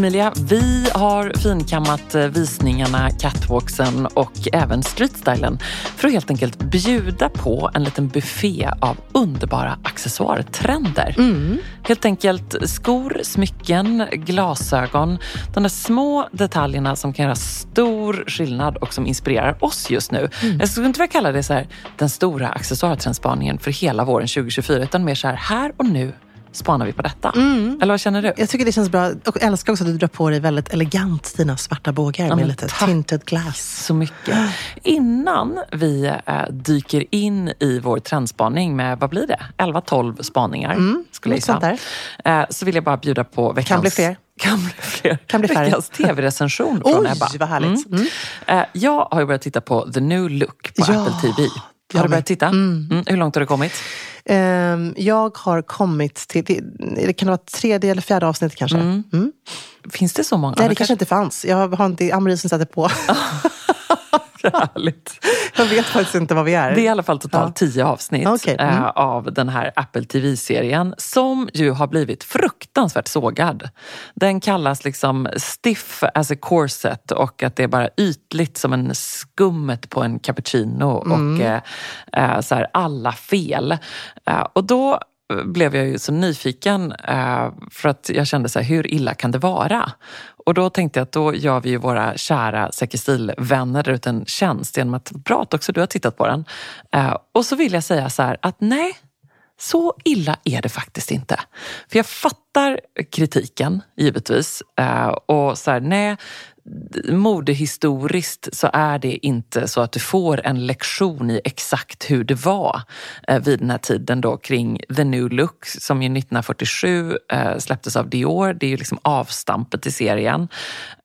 Emilia, vi har finkammat eh, visningarna, catwalksen och även streetstylen för att helt enkelt bjuda på en liten buffé av underbara accessoartrender. Helt enkelt skor, smycken, glasögon, de där små detaljerna som kan göra stor skillnad och som inspirerar oss just nu. Jag skulle inte vilja kalla det så här, den stora accessoartrendspaningen för hela våren 2024 utan mer så här, här och nu spanar vi på detta. Eller vad känner du? Jag tycker det känns bra. Och älskar också att du drar på dig väldigt elegant dina svarta bågar med men lite tack. tinted glass. så mycket. Innan vi eh, dyker in i vår trendspaning med, vad blir det? 11-12 spaningar, skulle jag gissa. Eh, så vill jag bara bjuda på veckans... Kan bli fler. Kan bli fler. Kan bli färre. Veckans tv-recension från Oj, Ebba. vad härligt. Mm. Eh, jag har ju börjat titta på The New Look på Ja, Apple TV. Har du börjat med. titta? Mm. Hur långt har du kommit? Ehm, jag har kommit till, det kan vara tredje eller fjärde avsnittet kanske. Mm. Finns det så många? Nej, det kanske inte fanns. Jag har inte Amri som sätter på. Härligt. jag vet faktiskt inte vad vi är. Det är i alla fall totalt tio avsnitt mm. eh, av den här Apple TV-serien som ju har blivit fruktansvärt sågad. Den kallas liksom stiff as a corset och att det är bara ytligt som en skummet på en cappuccino och eh, eh, så här, alla fel. Eh, och då blev jag ju så nyfiken eh, för att jag kände så här, hur illa kan det vara? Och då tänkte jag att då gör vi ju våra kära Säkerstil-vänner ut en tjänst genom att, bra att också du har tittat på den. Eh, och så vill jag säga så här att nej, så illa är det faktiskt inte. För jag fattar kritiken, givetvis. Eh, och så här, nej, modehistoriskt så är det inte så att du får en lektion i exakt hur det var eh, vid den här tiden då kring The New Look som ju 1947 eh, släpptes av Dior. Det är ju liksom avstampet i serien.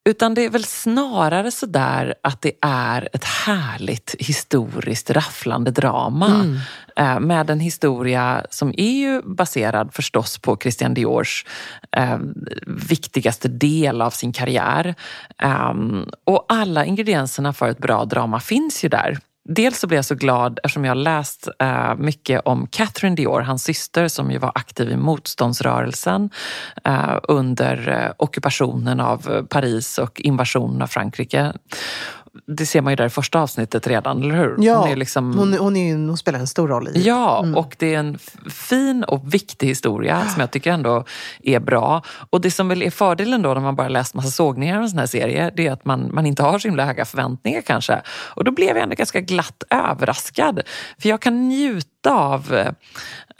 Utan det är väl snarare så där att det är ett härligt historiskt rafflande drama. Eh, med en historia som är ju baserad förstås på Christian Diors eh, viktigaste del av sin karriär. Ehm, och alla ingredienserna för ett bra drama finns ju där. Dels så blev jag så glad eftersom jag har läst eh, mycket om Catherine Dior, hans syster som ju var aktiv i motståndsrörelsen eh, under eh, ockupationen av eh, Paris och invasionen av Frankrike det ser man ju där i första avsnittet redan, eller hur? Ja, hon, är liksom... hon, hon, är, hon spelar en stor roll i Ja, mm. och det är en fin och viktig historia som jag tycker ändå är bra. Och det som väl är fördelen då när man bara läst massa sågningar av en sån här serie, det är att man, man inte har så himla höga förväntningar kanske. Och då blev jag ändå ganska glatt överraskad. För jag kan njuta av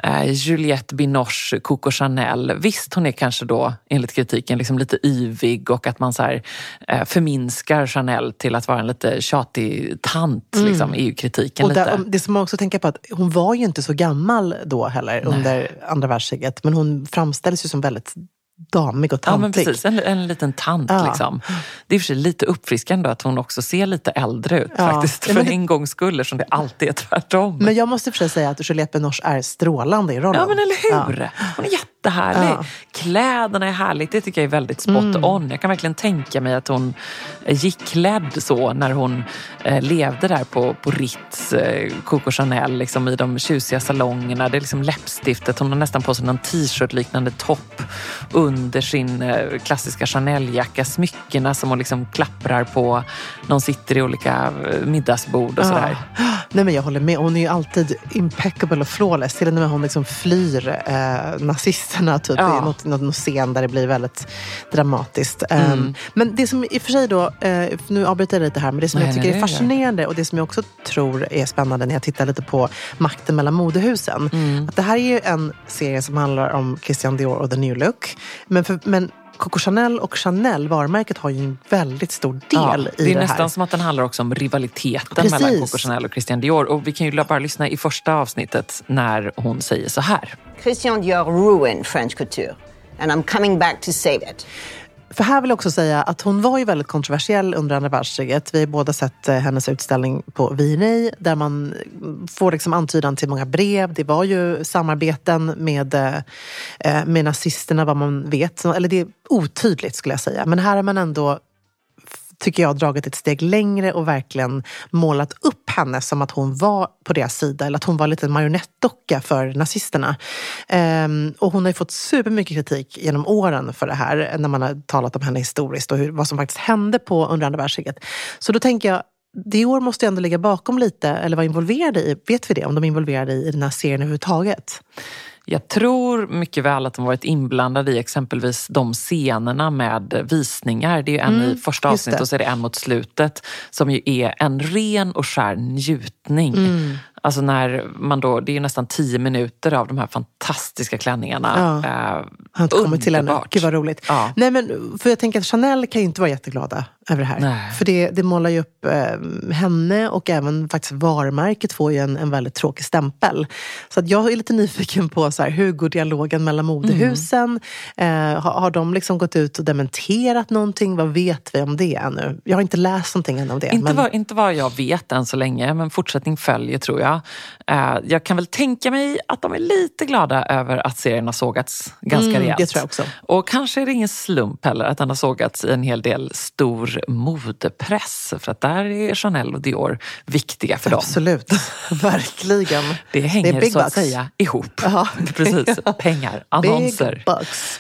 eh, Juliette Binoche, Coco Chanel. Visst, hon är kanske då enligt kritiken liksom lite yvig och att man så här, eh, förminskar Chanel till att vara en lite tjatig tant, mm. liksom, är ju kritiken. Och där, lite. Det som man också tänker på att hon var ju inte så gammal då heller Nej. under andra världskriget. Men hon framställdes ju som väldigt damig och tantig. Ja, men precis. En, en liten tant. Ja. Liksom. Det är för sig lite uppfriskande att hon också ser lite äldre ut ja. faktiskt. För ja, en gångs skull, som det alltid är tvärtom. Men jag måste för sig säga att Juliette Binoche är strålande i rollen. Ja, men eller hur? Hon är jättehärlig. Ja. Kläderna är härligt. Det tycker jag är väldigt spot mm. on. Jag kan verkligen tänka mig att hon gick klädd så när hon eh, levde där på, på Ritz, eh, Coco Chanel, liksom, i de tjusiga salongerna. Det är liksom läppstiftet. Hon har nästan på sig någon t-shirt liknande topp under sin eh, klassiska Chanel-jacka. Smyckena som hon liksom klapprar på när hon sitter i olika eh, middagsbord och sådär. Nej, men jag håller med. Hon är ju alltid impeccable och flawless. Till och med hon liksom flyr eh, nazisterna typ, ja. i något, någon scen där det blir väldigt dramatiskt. Mm. Um, men det som i och för sig då, eh, nu avbryter jag lite här, men det som nej, jag tycker nej, är fascinerande och det som jag också tror är spännande när jag tittar lite på makten mellan modehusen. Mm. Att det här är ju en serie som handlar om Christian Dior och the new look. Men, för, men Coco Chanel och Chanel, varumärket, har ju en väldigt stor del ja, i det här. Det är nästan som att den handlar också om rivaliteten Precis. mellan Coco Chanel och Christian Dior. Och vi kan ju bara lyssna i första avsnittet när hon säger så här. Christian Dior ruined French couture and I'm coming back to save it. För här vill jag också säga att hon var ju väldigt kontroversiell under andra världskriget. Vi har båda sett eh, hennes utställning på V&A där man får liksom antydan till många brev. Det var ju samarbeten med, eh, eh, med nazisterna vad man vet. Eller det är otydligt skulle jag säga. Men här är man ändå tycker jag, dragit ett steg längre och verkligen målat upp henne som att hon var på deras sida eller att hon var en liten marionettdocka för nazisterna. Um, och hon har ju fått supermycket kritik genom åren för det här när man har talat om henne historiskt och hur, vad som faktiskt hände på under andra världskriget. Så då tänker jag, Dior måste ju ändå ligga bakom lite, eller vara involverade i, vet vi det, om de är involverade i den här serien överhuvudtaget? Jag tror mycket väl att de varit inblandade i exempelvis de scenerna med visningar. Det är en mm, i första avsnittet och så är det en mot slutet som ju är en ren och skär njutning. Mm. Alltså när man då, det är nästan tio minuter av de här fantastiska klänningarna. Ja. Eh, har inte kommit till ännu. Gud vad roligt. Ja. Nej, men, för jag tänker att Chanel kan ju inte vara jätteglada över det här. Nej. För det, det målar ju upp eh, henne och även faktiskt varumärket får ju en, en väldigt tråkig stämpel. Så att jag är lite nyfiken på så här, hur går dialogen mellan modehusen? Mm. Eh, har, har de liksom gått ut och dementerat någonting? Vad vet vi om det ännu? Jag har inte läst någonting än om det. Inte, men... vad, inte vad jag vet än så länge, men fortsättning följer tror jag. Eh, jag kan väl tänka mig att de är lite glada över att serien har sågats ganska mm, rejält. Det tror jag också. Och kanske är det ingen slump heller att den har sågats i en hel del stor modepress. För att där är Chanel och Dior viktiga för dem. Absolut, verkligen. Det hänger det så att säga ihop. Aha. Precis, pengar, annonser.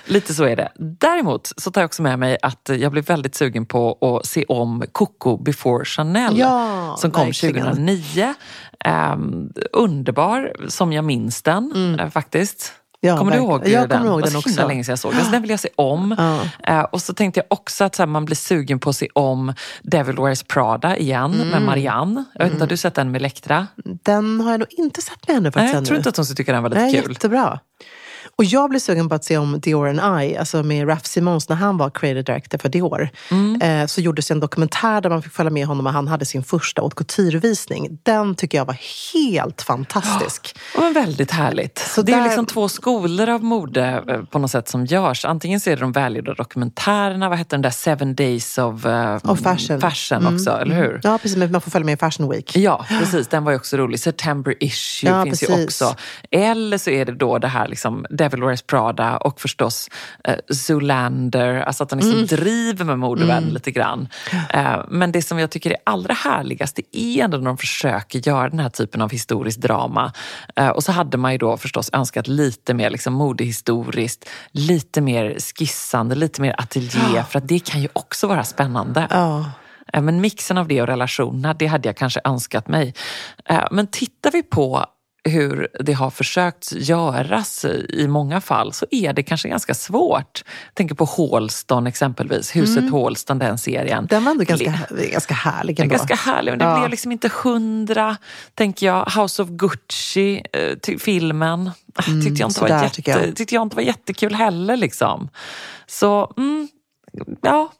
Lite så är det. Däremot så tar jag också med mig att jag blev väldigt sugen på att se om Coco before Chanel ja, som kom verkligen. 2009. Um, underbar som jag minns den mm. uh, faktiskt. Ja, kommer du ihåg jag den? Kommer ihåg den också. Länge sedan jag såg den. Så den vill jag se om. Ja. Uh, och så tänkte jag också att så här, man blir sugen på att se om Devil Wears Prada igen mm. med Marianne. Jag vet inte, mm. har du sett den med Elektra? Den har jag nog inte sett med ännu faktiskt. Nej, jag tror inte att hon skulle tycka den var lite Nej, kul. Jättebra. Och jag blev sugen på att se om Dior and I, alltså med Raf Simons när han var creative director för Dior. Mm. Eh, så gjordes en dokumentär där man fick följa med honom och han hade sin första haute couture-visning. Den tycker jag var helt fantastisk. Oh, men väldigt härligt. Så det där... är liksom två skolor av mode eh, på något sätt som görs. Antingen så är det de välgjorda dokumentärerna, vad heter den där Seven Days of, uh, of Fashion, fashion mm. också, eller hur? Ja, precis. Man får följa med i Fashion Week. Ja, precis. Den var ju också rolig. September issue ja, finns precis. ju också. Eller så är det då det här liksom, Devil Wears Prada och förstås eh, Zoolander. Alltså att han liksom mm. driver med modevärlden mm. lite grann. Eh, men det som jag tycker är allra härligast det är ändå när de försöker göra den här typen av historiskt drama. Eh, och så hade man ju då förstås önskat lite mer liksom modehistoriskt, lite mer skissande, lite mer ateljé. För att det kan ju också vara spännande. Eh, Men mixen av det och relationerna, det hade jag kanske önskat mig. Eh, Men tittar vi på hur det har försökt göras i många fall så är det kanske ganska svårt. Jag tänker på Hålston exempelvis, Huset Mm. Hålston, den serien. Den var ändå ganska, ganska härlig ändå. ganska härlig, men det Ja. blev liksom inte hundra. Tänker jag, House of Gucci, eh, filmen, ah, tyckte, jag inte var sådär jätte, jag. tyckte jag inte var jättekul heller. Liksom. Så, mm, ja,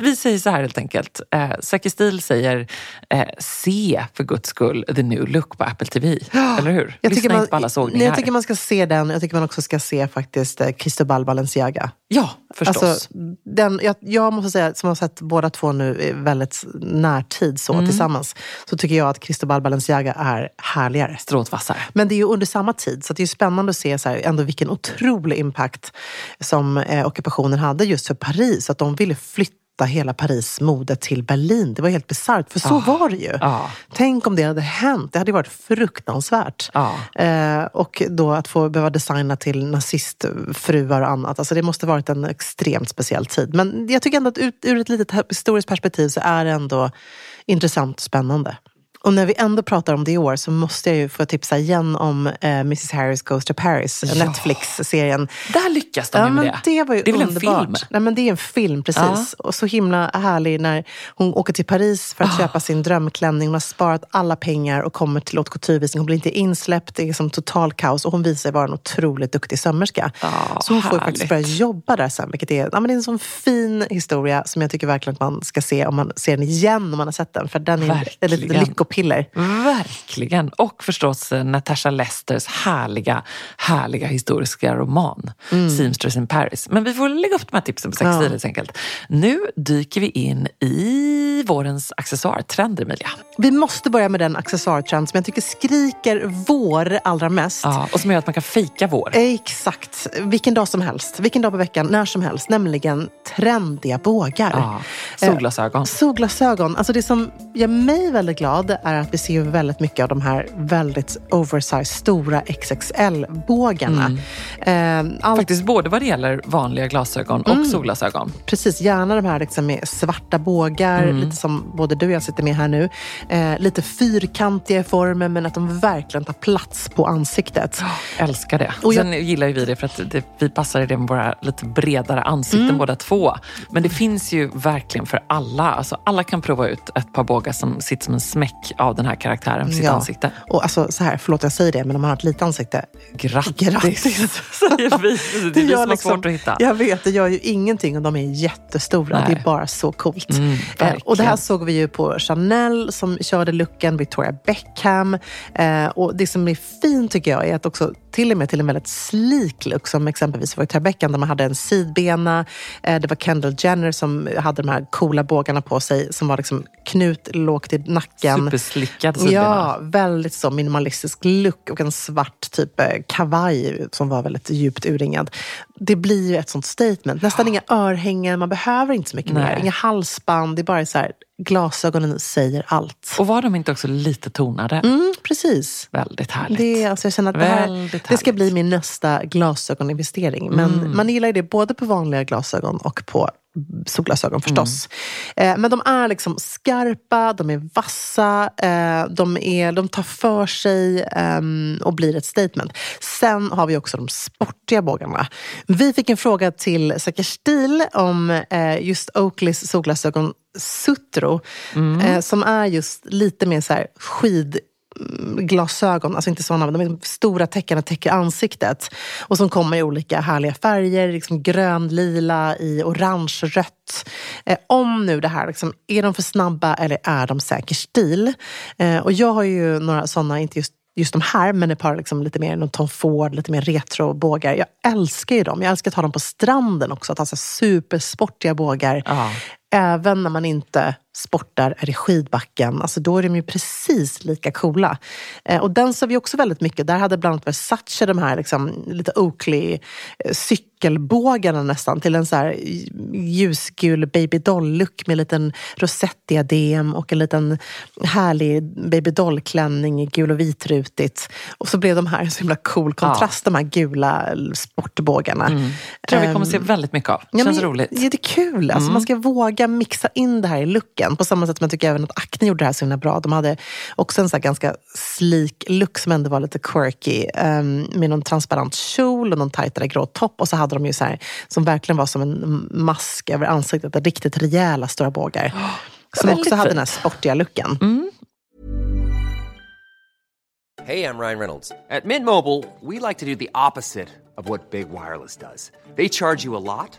vi säger så här helt enkelt. Eh, Säker stil säger, eh, se för guds skull The New Look på Apple TV. Eller hur? Jag Lyssna man, inte på alla nej, sågningar. jag tycker man ska se den. Jag tycker man också ska se faktiskt eh, Cristobal Balenciaga. Ja, förstås. Alltså, den, jag, jag måste säga, som har sett båda två nu i väldigt närtid så, Mm. tillsammans, så tycker jag att Cristobal Balenciaga är härligare. Stråtvassare. Men det är ju under samma tid, så det är spännande att se så här, ändå vilken otrolig impact som eh, ockupationen hade just för Paris. Att de ville flytta hela Paris mode till Berlin. Det var helt bisarrt, för så var det ju. Ja. Tänk om det hade hänt. Det hade varit fruktansvärt. Ja. Eh, och då att få behöva designa till nazistfruar och annat. Alltså det måste varit en extremt speciell tid. Men jag tycker ändå att ut, ur ett litet historiskt perspektiv så är det ändå intressant och spännande. Och när vi ändå pratar om det i år så måste jag ju få tipsa igen om eh, Mrs Harris Goes to Paris, Ja. Netflix-serien. Där lyckas de Ja, ju med det. det var ju det är väl en underbart. film? Nej, men det är en film, precis. Och så himla härlig när hon åker till Paris för att Ah. köpa sin drömklänning. Hon har sparat alla pengar och kommer till haute couture-visning. Hon blir inte insläppt, det är som total kaos. Och hon visar sig vara en otroligt duktig sömmerska. Ja, så hon får ju faktiskt börja härligt. jobba där sen. Vilket är, ja, men det är en sån fin historia som jag tycker verkligen att man ska se om man ser den igen om man har sett den. För den är ett litet Verkligen. Lyckopiller. Verkligen. Och förstås eh, Natasha Lesters härliga, härliga historiska roman Seamstress in Paris. Men vi får lägga upp de här tipsen på Sex Ja. helt enkelt. Nu dyker vi in i vårens accessoartrender, Emilia. Vi måste börja med den accessoartrend som jag tycker skriker vår allra mest. Ja, och som gör att man kan fejka vår. Exakt. Vilken dag som helst. Vilken dag på veckan, när som helst. Nämligen trendiga bågar. Ja, solglasögon. Solglasögon. Alltså det som gör mig väldigt glad är att vi ser ju väldigt mycket av de här väldigt oversized, stora XXL-bågarna. Mm. Eh, allt, Faktiskt både vad det gäller vanliga glasögon och solglasögon. Precis, gärna de här liksom med svarta bågar, Mm. lite som både du och jag sitter med här nu. Eh, lite fyrkantiga i formen, men att de verkligen tar plats på ansiktet. Älskar det. Och jag- Sen gillar ju vi det för att det, vi passar i det med våra lite bredare ansikten Mm. båda två. Men det finns ju verkligen för alla. Alltså alla kan prova ut ett par bågar som sitter som en smäck av den här karaktären för sitt Ja. ansikte. Och alltså, så här, förlåt jag säger det, men om man har ett litet ansikte, Grattis, Grattis. säger vi. Det är vi som har liksom- svårt att hitta. Jag vet, det gör ju ingenting och de är jättestora. Nej. Det är bara så coolt. Mm, eh, och det här såg vi ju på Chanel som körde looken, Victoria Beckham. Eh, och det som är fint tycker jag är att också till och med till en väldigt slik look som exempelvis Victoria Beckham där man hade en sidbena. Eh, det var Kendall Jenner som hade de här coola bågarna på sig som var liksom knut lågt i nacken. Superslickad sidbena. Ja, väldigt så minimalistisk look och en svart typ eh, kavaj som var väldigt djupt urringad. Det blir ju ett sånt statement. Nästan inga örhängen, man behöver inte så mycket Nej. mer. Inga halsband, det är bara så här, glasögonen säger allt. Och var de inte också lite tonade? Mm, precis. Väldigt härligt. Det, alltså jag känner att det, här, det ska. Mm. bli min nästa glasögoninvestering. Men man gillar ju det både på vanliga glasögon och på solglasögon förstås. Mm. Men de är liksom skarpa, de är vassa, eh, de, är, de tar för sig ehm, och blir ett statement. Sen har vi också de sportiga bågarna. Vi fick en fråga till Säker stil om eh, just Oakleys solglasögon Sutro. Eh, som är just lite mer så här skid glasögon, alltså inte sådana, de är stora täckarna täcker ansiktet. Och som kommer i olika härliga färger, liksom grön, lila, i orange, rött. Eh, om nu det här, liksom, är de för snabba eller är de säker stil? Eh, och jag har ju några sådana, inte just just de här, men ett par liksom lite mer Tom Ford, lite mer retro-bågar. Jag älskar ju dem. Jag älskar att ha dem på stranden också. Att ha så supersportiga bågar. Ja. Även när man inte sportar, är i skidbacken. Alltså då är de ju precis lika coola. Eh, och den ser vi också väldigt mycket. Där hade bland annat Versace de här liksom, lite Oakley eh, cykelbågarna nästan till en så här ljusgul baby doll-look med en liten rosettdiadem och en liten härlig baby doll-klänning i gul och vitrutigt. Och så blev de här en så himla cool kontrast, de här gula sportbågarna. tror jag vi kommer Ehm, se väldigt mycket av. Ja, Känns men, roligt. Ja, det är kul. Alltså, Man ska våga våga mixa in det här i looken. På samma sätt som jag tycker även att Acne gjorde det här så himla bra. De hade också en så ganska sleek look som ändå var lite quirky. Um, med någon transparent kjol och någon tajtare grå topp. Och så hade de ju så här, som verkligen var som en mask över ansiktet. Riktigt rejäla stora bågar. Oh, som också hade den här sportiga looken. Mm. Hej, jag Ryan Reynolds. At Mint Mobile, we like to do the opposite of what Big Wireless does. They charge you a lot.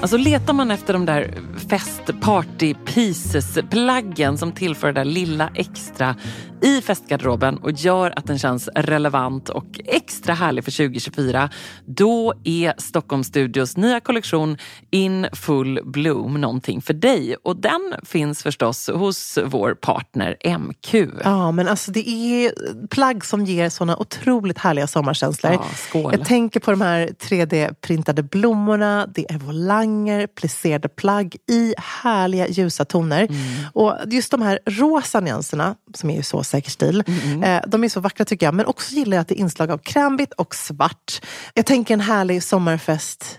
Alltså letar man efter de där fest party pieces plaggen som tillför det där lilla extra i festgarderoben och gör att den känns relevant och extra härlig för 2024, då är Stockholm Studios nya kollektion In Full Bloom någonting för dig. Och den finns förstås hos vår partner MQ. Ja, men alltså det är plagg som ger såna otroligt härliga sommarkänslor. Ja, skål. Jag tänker på de här 3D-printade blommorna, det är volanger, plisserade plagg i härliga ljusa toner. Mm. Och just de här rosa nyanserna, som är ju så säker stil, mm. eh, de är så vackra tycker jag. Men också gillar jag att det är inslag av krämvitt och svart. Jag tänker en härlig sommarfest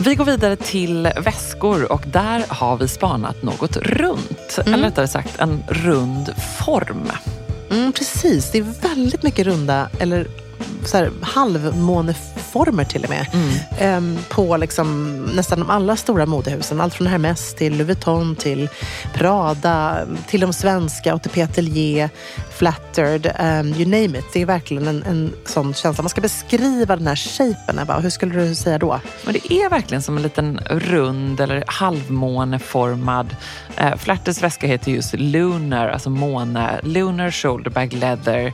Vi går vidare till väskor och där har vi spanat något runt. Mm. Eller rättare sagt en rund form. Mm, precis, det är väldigt mycket runda eller så här, halvmåneformer till och med. Mm. Ehm, på liksom, nästan de alla stora modehusen. Allt från Hermès till Louis Vuitton till Prada, till de svenska, ATP Atelier, Flattered, um, you name it. Det är verkligen en, en sån känsla. Man ska beskriva den här shapen, Ebba. Hur skulle du säga då? Men det är verkligen som en liten rund eller halvmåneformad. Uh, Flatters väska heter just Lunar, alltså måne. Lunar shoulder bag leather.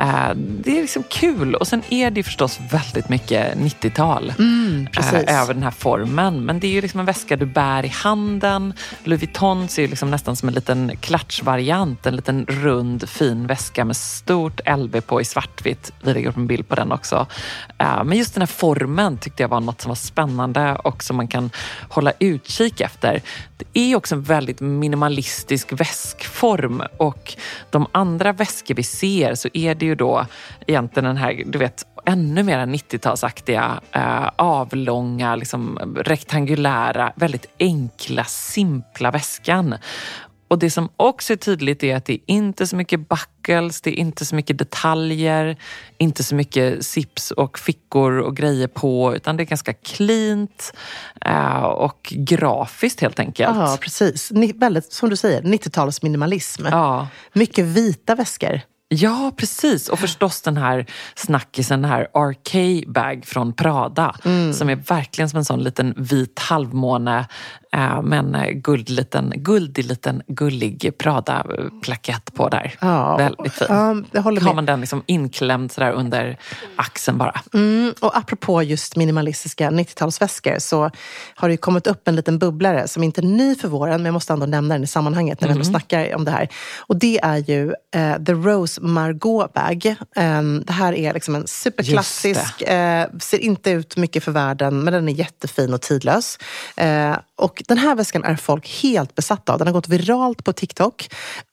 Uh, det är liksom kul. Och sen är det förstås väldigt mycket 90-tal mm, uh, över den här formen. Men det är ju liksom en väska du bär i handen. Louis Vuitton ser ju liksom nästan som en liten klatschvariant. En liten rund fin väska med stort LB på i svartvitt. Vi lägger upp en bild på den också. Eh, men just den här formen tyckte jag var något som var spännande och som man kan hålla utkik efter. Det är också en väldigt minimalistisk väskform och de andra väskor vi ser så är det ju då egentligen den här, du vet, ännu mer 90-talsaktiga, eh, avlånga, liksom, rektangulära, väldigt enkla, simpla väskan. Och det som också är tydligt är att det är inte så mycket buckles, det är inte så mycket detaljer, inte så mycket sips och fickor och grejer på, utan det är ganska cleant eh, och grafiskt helt enkelt. Ja, precis. Väldigt, som du säger, 90-talsminimalism. Ja. Mycket vita väskor. Ja, precis. Och förstås den här snackisen, den här RK-bag från Prada. Mm. Som är verkligen som en sån liten vit halvmåne äh, med en guldliten, guldig liten gullig Prada-plakett på där. Ja, Väldigt fin. Ja, jag håller med. Har man den liksom inklämd sådär under axeln bara. Mm, och apropå just minimalistiska 90-talsväskor så har det kommit upp en liten bubblare som inte är ny för våren, men jag måste ändå nämna den i sammanhanget när vi mm. snackar om det här. Och det är ju uh, The Rose Margot Bag. Um, det här är liksom en superklassisk, uh, ser inte ut mycket för världen, men den är jättefin och tidlös. Uh, och Och den här väskan är folk helt besatta av. Den har gått viralt på TikTok.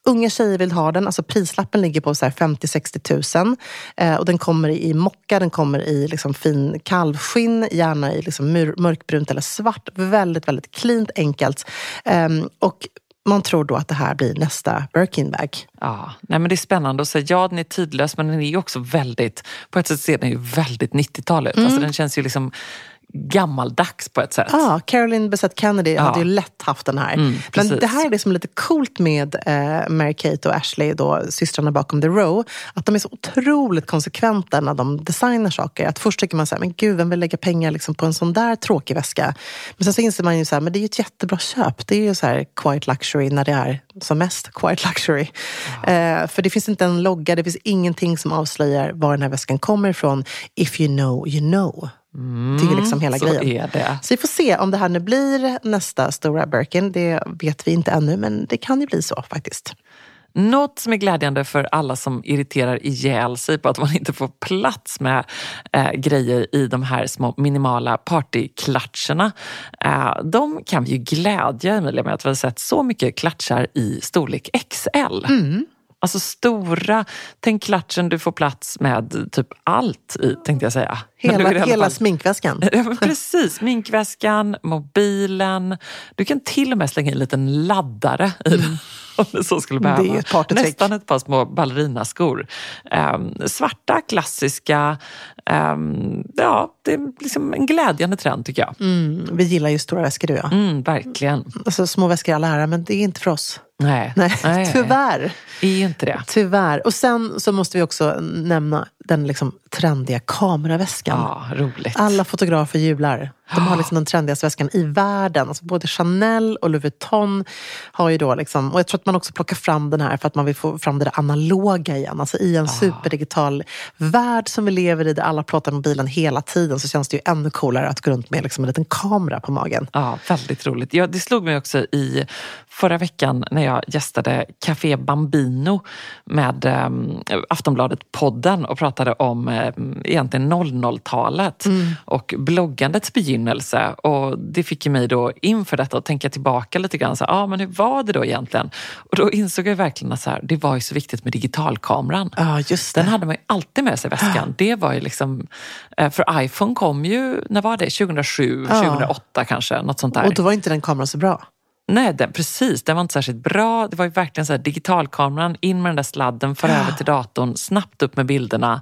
Unga tjejer vill ha den. Alltså prislappen ligger på 50-60 tusen. Eh, och den kommer i mocka, den kommer i liksom fin kalvskinn, gärna i liksom mörkbrunt eller svart. Väldigt, väldigt cleant, enkelt. Eh, och man tror då att det här blir nästa Birkin-bag. Ja, nej men det är spännande att säga. Ja, den är tidlös men den är också väldigt, på ett sätt ser den ju väldigt 90-tal ut. Alltså, mm. Alltså, den känns ju liksom gammaldags på ett sätt. Ja, Caroline Bessette Kennedy ja. hade ju lätt haft den här. Mm, Men det här är liksom lite coolt med eh, Mary-Kate och Ashley, då, systrarna bakom The Row, att de är så otroligt konsekventa när de designar saker. Att först tycker man så här, men gud, vem vill lägga pengar liksom på en sån där tråkig väska? Men sen så inser man ju så här, men det är ju ett jättebra köp. Det är ju så här quiet luxury när det är som mest quiet luxury. Ja. Eh, för det finns inte en logga, det finns ingenting som avslöjar var den här väskan kommer ifrån. If you know, you know. Mm, är liksom hela så grejen. Är det. Så vi får se om det här nu blir nästa stora Birkin. Det vet vi inte ännu, men det kan ju bli så faktiskt. Något som är glädjande för alla som irriterar ihjäl sig på att man inte får plats med eh, grejer i de här små minimala partyklatscherna. Eh, de kan vi ju glädja Emilia med att vi har sett så mycket klatschar i storlek XL. Mm. Alltså stora, tänk klatschen du får plats med typ allt i tänkte jag säga. Hela, hela sminkväskan. Precis, sminkväskan, mobilen. Du kan till och med slänga in en liten laddare i den. Om det så skulle behöva. Det är ett Nästan ett par små ballerinaskor. Um, svarta, klassiska. Um, ja, det är liksom en glädjande trend tycker jag. Mm, vi gillar ju stora väskor du och jag. Mm, verkligen. Alltså, små väskor i alla ära, men det är inte för oss. Nej, nej, nej tyvärr. Är inte det. Tyvärr. Och sen så måste vi också nämna den liksom trendiga kameraväskan. Ja, roligt. Alla fotografer jublar. De har liksom den trendigaste väskan i världen. Alltså både Chanel och Louis Vuitton har ju då liksom, och jag tror att man också plockar fram den här för att man vill få fram det där analoga igen. Alltså i en superdigital värld som vi lever i där alla pratar med mobilen hela tiden så känns det ju ännu coolare att gå runt med liksom en liten kamera på magen. Ja, väldigt roligt. Ja, det slog mig också i förra veckan när jag gästade Café Bambino med eh, Aftonbladet-podden och pratade om eh, egentligen 00-talet mm. och bloggandets begynnelse. Och det fick ju mig då inför detta att tänka tillbaka lite grann. Så, ah, men hur var det då egentligen? Och då insåg jag verkligen att så här, det var ju så viktigt med digitalkameran. Ja, just det. Den hade man ju alltid med sig i väskan. Det var ju liksom, eh, för iPhone kom ju, när var det? 2007, ja. 2008 kanske? Något sånt där. Och då var inte den kameran så bra. Nej, den, precis. Den var inte särskilt bra. Det var ju verkligen så här, digitalkameran, in med den där sladden, för över till datorn, snabbt upp med bilderna.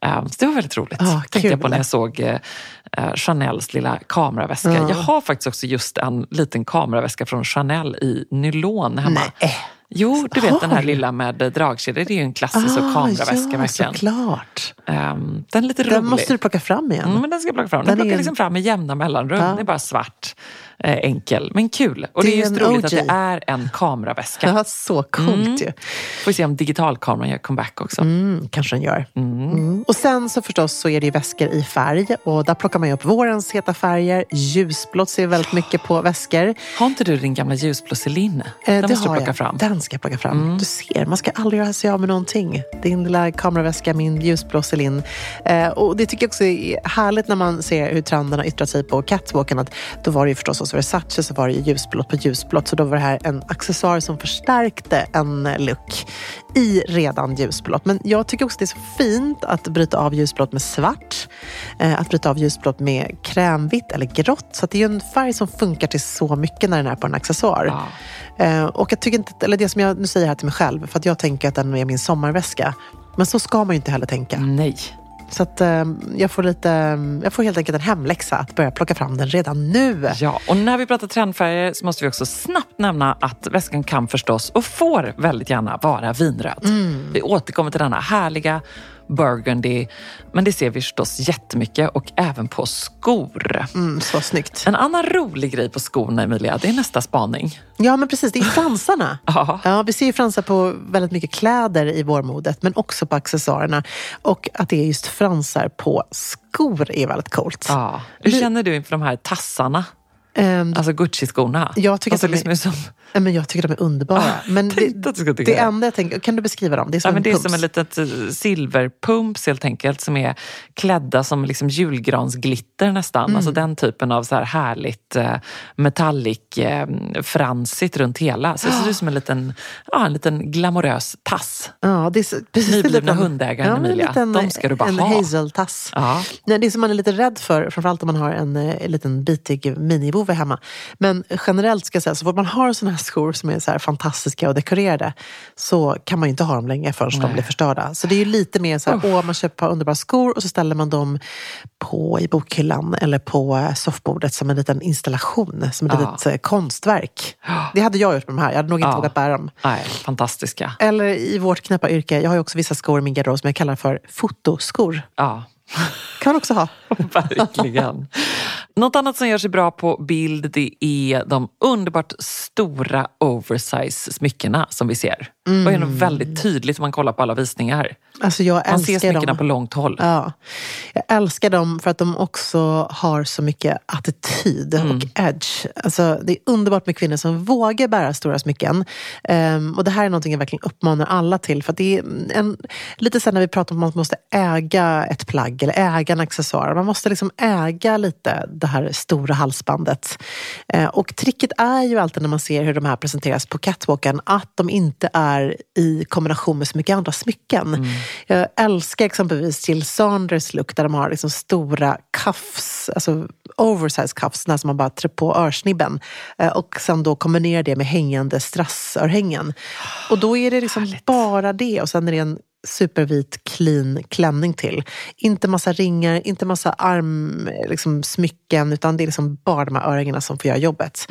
Um, så det var väldigt roligt. Oh, tänkte jag på när jag såg uh, Chanels lilla kameraväska. Mm. Jag har faktiskt också just en liten kameraväska från Chanel i nylon hemma. Nej. Jo, du vet den här lilla med dragkedjor. Det är ju en klassisk ah, kameraväska ja, verkligen. såklart. Um, den är lite rolig. Den måste du plocka fram igen. Mm, men den ska jag plocka fram. Den, den plockar en... liksom fram med jämna mellanrum. Ja. Den är bara svart eh, enkel, men kul. Och det, det är just roligt OG. att det är en kameraväska. Ja, så coolt mm. ju. Får se om digitalkameran gör comeback också. Mm, kanske den gör. Mm. mm. Och sen så förstås så är det ju väskor i färg och där plockar man ju upp vårens heta färger. Ljusblått ser väldigt mycket på väskor. Har inte du din gamla ljusblå Celine? Den eh, måste du plocka jag. fram. Den ska jag plocka fram. Mm. Du ser, man ska aldrig göra sig av med någonting. Din lilla kameraväska, min ljusblå Celine. Eh, och det tycker jag också är härligt när man ser hur trenderna yttrar sig på catwalken. Att då var det ju förstås hos Versace så var det ljusblått på ljusblått. Så då var det här en accessoar som förstärkte en look i redan ljusblått. Men jag tycker också det är så fint att bryta av ljusblått med svart. Eh, att bryta av ljusblått med krämvitt eller grått. Så det är ju en färg som funkar till så mycket när den är på en accessoar. Ja. Eh, och jag tycker inte, eller det som jag nu säger här till mig själv, för att jag tänker att den är min sommarväska. Men så ska man ju inte heller tänka. Nej. Så att, eh, jag, får lite, jag får helt enkelt en hemläxa att börja plocka fram den redan nu. Ja, och när vi pratar trendfärger så måste vi också snabbt nämna att väskan kan förstås och får väldigt gärna vara vinröd. Mm. Vi återkommer till denna härliga burgundy. Men det ser vi förstås jättemycket och även på skor. Mm, så snyggt. En annan rolig grej på skorna, Emilia, det är nästa spaning. Ja, men precis. Det är fransarna. ja. Ja, vi ser ju fransar på väldigt mycket kläder i vårmodet, men också på accessoarerna. Och att det är just fransar på skor är väldigt coolt. Ja. Hur känner du inför de här tassarna? Ehm, Alltså Gucci-skorna. Jag tycker alltså, att de är- liksom är som, nej, men jag tycker de är underbara. Ah, men det, att du skulle tycka det det. enda jag tänker, kan du beskriva dem? Det är som ja, en det är pumps. som en litet eh, silverpumps helt enkelt som är klädda som liksom julgransglitter nästan. Mm. Alltså den typen av så här härligt eh, metallic eh, fransigt runt hela. Så det ser ut som en liten, ja, en liten glamorös tass. Ja, det är precis Nyblivna en- hundägaren, en Emilia. liten- De ska du bara en ha. hazeltass. Ja. Nej, det som man är lite rädd för, framförallt om man har en, eh, liten bitig minivovve hemma. Men generellt ska jag säga, så fort man har såna här skor som är så här fantastiska och dekorerade så kan man ju inte ha dem länge förrän de Nej. blir förstörda. Så det är ju lite mer så här, åh, man köper ett par underbara skor och så ställer man dem på, i bokhyllan eller på eh, soffbordet som en liten installation, som ett Ja. litet eh, konstverk. Det hade jag gjort med de här, jag hade nog inte Ja. vågat bära dem. Nej, fantastiska. Eller i vårt knäppa yrke, jag har ju också vissa skor i min garderob som jag kallar för fotoskor. Ja. kan man också ha. Verkligen. Något annat som gör sig bra på bild det är de underbart stora oversize smyckena som vi ser. Och är nog väldigt tydligt om man kollar på alla visningar. Alltså jag Man ser smyckena dem. på långt håll. Ja. Jag älskar dem för att de också har så mycket attityd Mm. och edge. Alltså, det är underbart med kvinnor som vågar bära stora smycken. Ehm, och det här är någonting jag verkligen uppmanar alla till. För det är en, lite här när vi pratar om att man måste äga ett plagg eller äga en accessoar. Man måste liksom äga lite det här stora halsbandet. Eh, och tricket är ju alltid när man ser hur de här presenteras på catwalken att de inte är i kombination med så mycket andra smycken. Jag älskar exempelvis Jill Sanders look där de har liksom stora cuffs, alltså oversize cuffs, som man bara trär på örsnibben. Eh, Och sen då kombinerar det med hängande strassörhängen. Och då är det liksom bara det och sen är det en supervit clean klänning till. Inte massa ringar, inte massa arm, liksom, smycken utan det är liksom bara de här örhängena som får göra jobbet.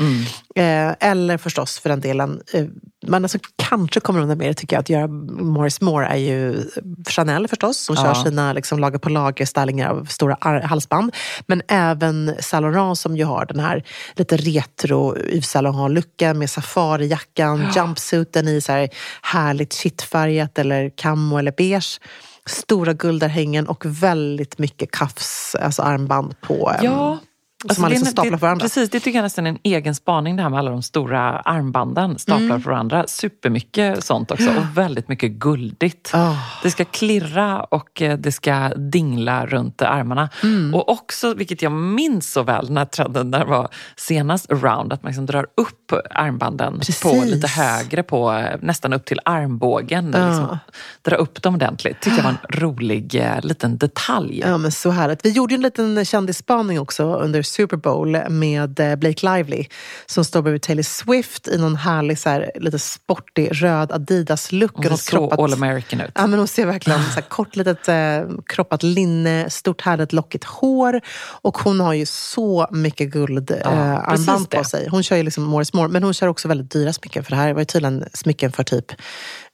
Eh, eller förstås för den delen, eh, man alltså kanske kommer undan med det tycker jag, att göra Morris Moore är ju Chanel förstås som kör Ja. sina liksom, lager på lager stylingar av stora halsband. Men även Saint Laurent som ju har den här lite retro Yves Saint Laurent-looken med safarijackan, jumpsuiten i så här härligt kittfärgat eller camo eller beige. Stora guldörhängen och väldigt mycket kafs, alltså armband på. Ja, Ja. som man liksom staplar på varandra. Precis, det tycker jag nästan är en egen spaning det här med alla de stora armbanden staplar Mm. på varandra. Supermycket sånt också och väldigt mycket guldigt. Ah. Det ska klirra och eh, det ska dingla runt armarna. Mm. Och också, vilket jag minns så väl, den här trenden när det var senast around, att man liksom drar upp armbanden på lite högre, på, eh, nästan upp till armbågen. Liksom, dra upp dem ordentligt. tyckte jag var en rolig eh, liten detalj. Ja, men så härligt. Vi gjorde en liten kändisspaning också under Super Bowl med eh, Blake Lively som står bredvid Taylor Swift i någon härlig, så här, lite sportig röd Adidas-look. Hon ser något så all American ut. Ja, men hon ser verkligen så här, kort litet eh, kroppat linne, stort härligt lockigt hår. Och hon har ju så mycket guld Ja, eh, armband på sig. Hon kör ju liksom Morris Moore, men hon kör också väldigt dyra smycken. För det här var ju tydligen smycken för typ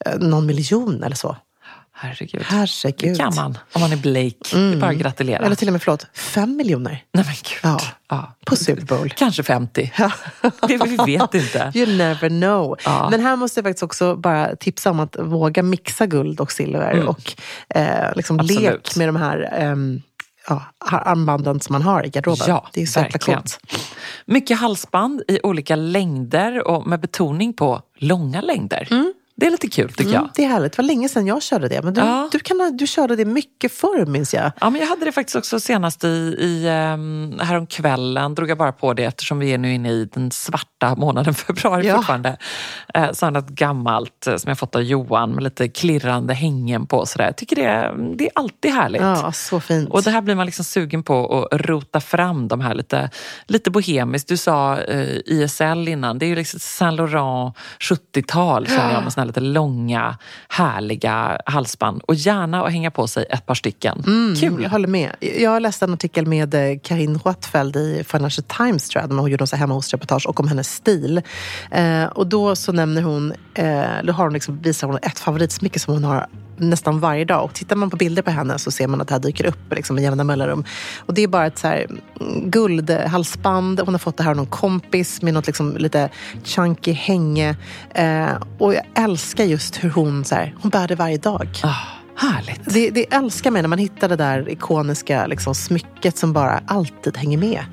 eh, någon miljon eller så. Herregud. Herregud. Det kan man om man är Blake. Det är bara att gratulera. Eller till och med, förlåt, fem miljoner. Nej men gud. Ja. Ja. På Super Bowl. Kanske 50. Det, vi vet inte. You never know. Ja. Men här måste jag faktiskt också bara tipsa om att våga mixa guld och silver och eh, liksom Absolut. lek med de här ehm, ja, armbanden som man har i garderoben. Ja, det är så jäkla coolt. Mycket halsband i olika längder och med betoning på långa längder. Det är lite kul tycker jag. Mm, det är härligt. Det var länge sedan jag körde det. Men du, Ja. du, kan, du körde det mycket förr minns jag. Ja, men jag hade det faktiskt också senast i, i um, häromkvällen. Drog jag bara på det eftersom vi är nu inne i den svarta månaden februari Ja. fortfarande. Eh, så jag något gammalt eh, som jag fått av Johan med lite klirrande hängen på. Sådär. Jag tycker det, det är alltid härligt. Ja, så fint. Och det här blir man liksom sugen på att rota fram de här lite, lite bohemiskt. Du sa eh, ISL innan, det är ju liksom Saint Laurent 70-tal känner jag med här lite långa härliga halsband. Och gärna att hänga på sig ett par stycken. Mm, Kul! Jag håller med. Jag läste en artikel med eh, Karin Rottfeld i Financial Times tror jag, där hon gjorde en hemma hos-reportage och om hennes stil. Eh, och då så nämner hon, eh, då har hon liksom, visar hon ett favoritsmycke som hon har nästan varje dag. Och tittar man på bilder på henne så ser man att det här dyker upp liksom, med jämna mellanrum. Och det är bara ett så här, mm, guldhalsband. Hon har fått det här av någon kompis med något liksom, lite chunky hänge. Eh, och jag älskar just hur hon, så här, hon bär det varje dag. Ah, härligt! Det, det älskar mig när man hittar det där ikoniska liksom, smycket som bara alltid hänger med.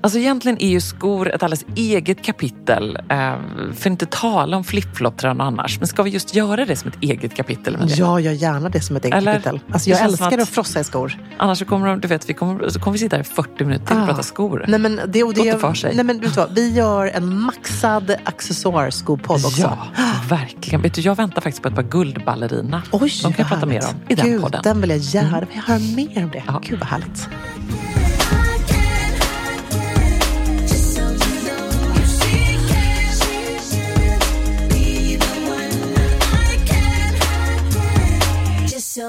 Alltså egentligen är ju skor ett alldeles eget kapitel. Eh, för inte tala om flipflop annars. Men ska vi just göra det som ett eget kapitel? Med det? Jag gör gärna det som ett eget Eller? kapitel. Alltså, jag älskar att- att frossa i skor. Annars så kommer, de- du vet, vi kommer, så kommer vi sitta här i 40 minuter till och Ah. prata skor. Nej, men det, och det, Gott för sig. Nej, men, vet du vad? Vi gör en maxad accessoarskopodd också. Ja, verkligen. Vet du, jag väntar faktiskt på ett par guldballerina. Oj, De kan jag prata mer om i den Gud, podden. Den vill jag gärna jag höra mer om det. Ja. Gud vad härligt.